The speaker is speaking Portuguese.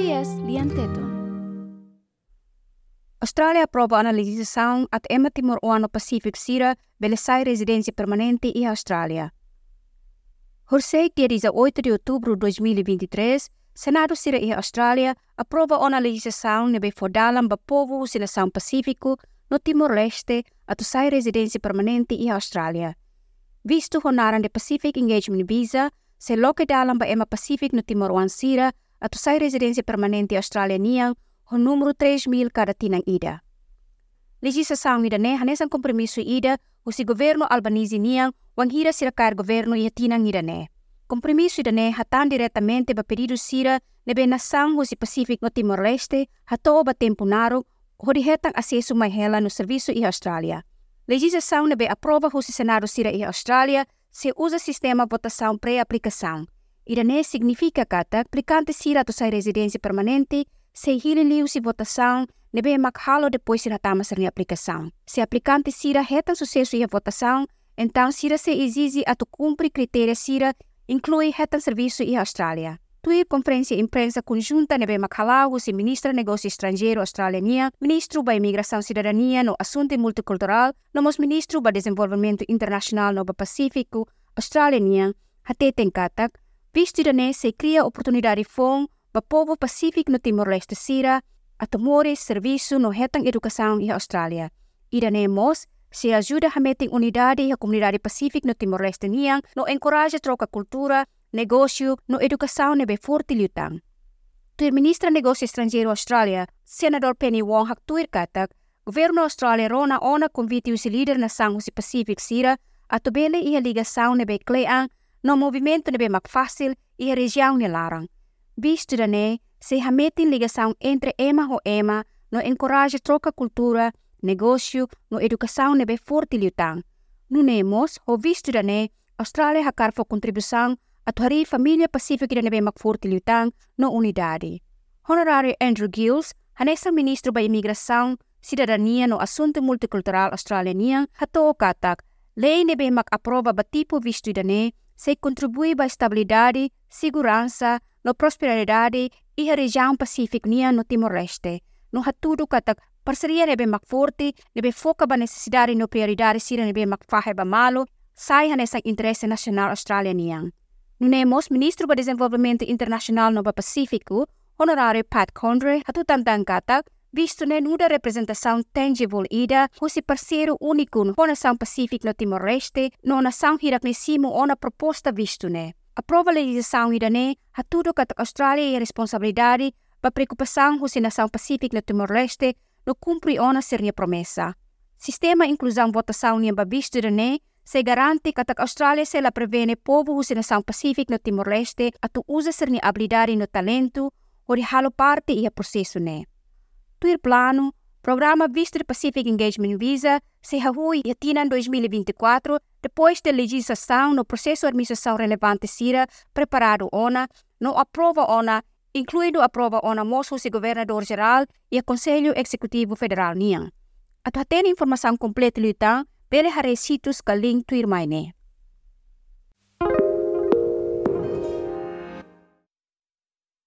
SBS Lianteton. Austrália aprova a analisação at Emma Timor-Oano Pacific Sira belesai residência permanente em Austrália. Horsei, dia 18 de outubro de 2023, Senado Sira em Austrália aprova a analisação nebe fodalam ba povo sinação Pacífico no Timor-Leste at sai residência permanente em Austrália. Visto honaran de Pacific Engagement Visa, se loke dalam ba Emma Pacific no Timor-Oan Sira at sai residência permanente Austrália niang o número 3 mil cada tinang ida. Legislação ida ne hanesan compromisso ida o si governo Albanese niang wang hira sira kair governo ia tinang ida ne. Compromisso ida ne hatan diretamente ba pedido sira nebe nação o si Pacific no Timor-Leste hato ba tempo naro o di hetang acesso mai hela no serviço i Austrália. Legislação nebe aprova o si Senado sira i Austrália se usa sistema votação pré-aplicação. Ida ne significa kata aplicante sira to sai residência permanente se hililiu si votação nebe makhalo depois sira tama ser aplicação. Se aplicante sira retan sucesso e a votação, então sira se exige a tu cumpre critérios sira inclui retan serviço e Austrália. Tui conferência imprensa conjunta nebe makhalau si ministra negócio estrangeiro australiana, ministro ba imigração cidadania no assunto multicultural, nomos ministro ba desenvolvimento internacional no Pacífico australiana, hate tenkatak, visto ne se cria oportunidade fong ba povo Pacífico no Timor-Leste sira, atomore serviço no hetang educação em Austrália. Irane mos se ajuda a meter unidade e a comunidade Pacífico no Timor-Leste niang no encoraja troca cultura, negócio, no educação nebe forte lutang. Tuir ministra negócio estrangeiro Austrália, senador Penny Wong hak tuir katak, governo Austrália rona ona convite os líder na sangue Pacífico sira a tobele e a ligação nebe cleang no movimento nebe mak fácil e região ne larang. Visto da ne, se hametin ligação entre ema ho ema no encoraja troca cultura, negócio, no educação nebe forte lutang. Nunemos, ho visto da ne, Austrália hakar fo contribuição a tuhari família Pacífica da mak forte lutang no unidade. Honorário Andrew Gills, hanesa ministro ba imigração, cidadania no assunto multicultural australiano, hato katak, lei nebe mak aprova ba tipo visto da ne, se contribui ba estabilidade, segurança, no prosperidade e a região Pacífico nia no Timor-Leste. No hatudo katak parceria nebe mak forte, nebe foca ba necessidade no prioridade sira nebe mak fahe ba malo, sai hanesa interesse nacional australiano. Nunemos ministro ba desenvolvimento internacional no Pacífico, honorário Pat Condre, hatu tantang katak, visto ne nuda representação tangible ida, husi parceiro no nação Pacífico no Timor-Leste, no nação hiraknisimo ona proposta visto ne. Aprova legislação ida ne, hatudo katak Austrália e responsabilidade, ba preocupação husi nação Pacífico no Timor-Leste, no cumpri ona sernia promessa. Sistema inclusão votação niya ba visto ida ne, se garante que a Austrália se la prevene povo husi nação Pacífico no Timor-Leste a tu usa sernia habilidade no talento, o de halo parte e a processo ne. Tuir plano, programa Vista Pacific Engagement Visa se hahui e tinan 2024 depois da legislação no processo de administração relevante SIRA preparado ONA, no aprova ONA, incluindo aprova ONA moço se governador geral e o Conselho Executivo Federal NIAN. At haten informação completa lutan, pele hare situs ka link tuir maine.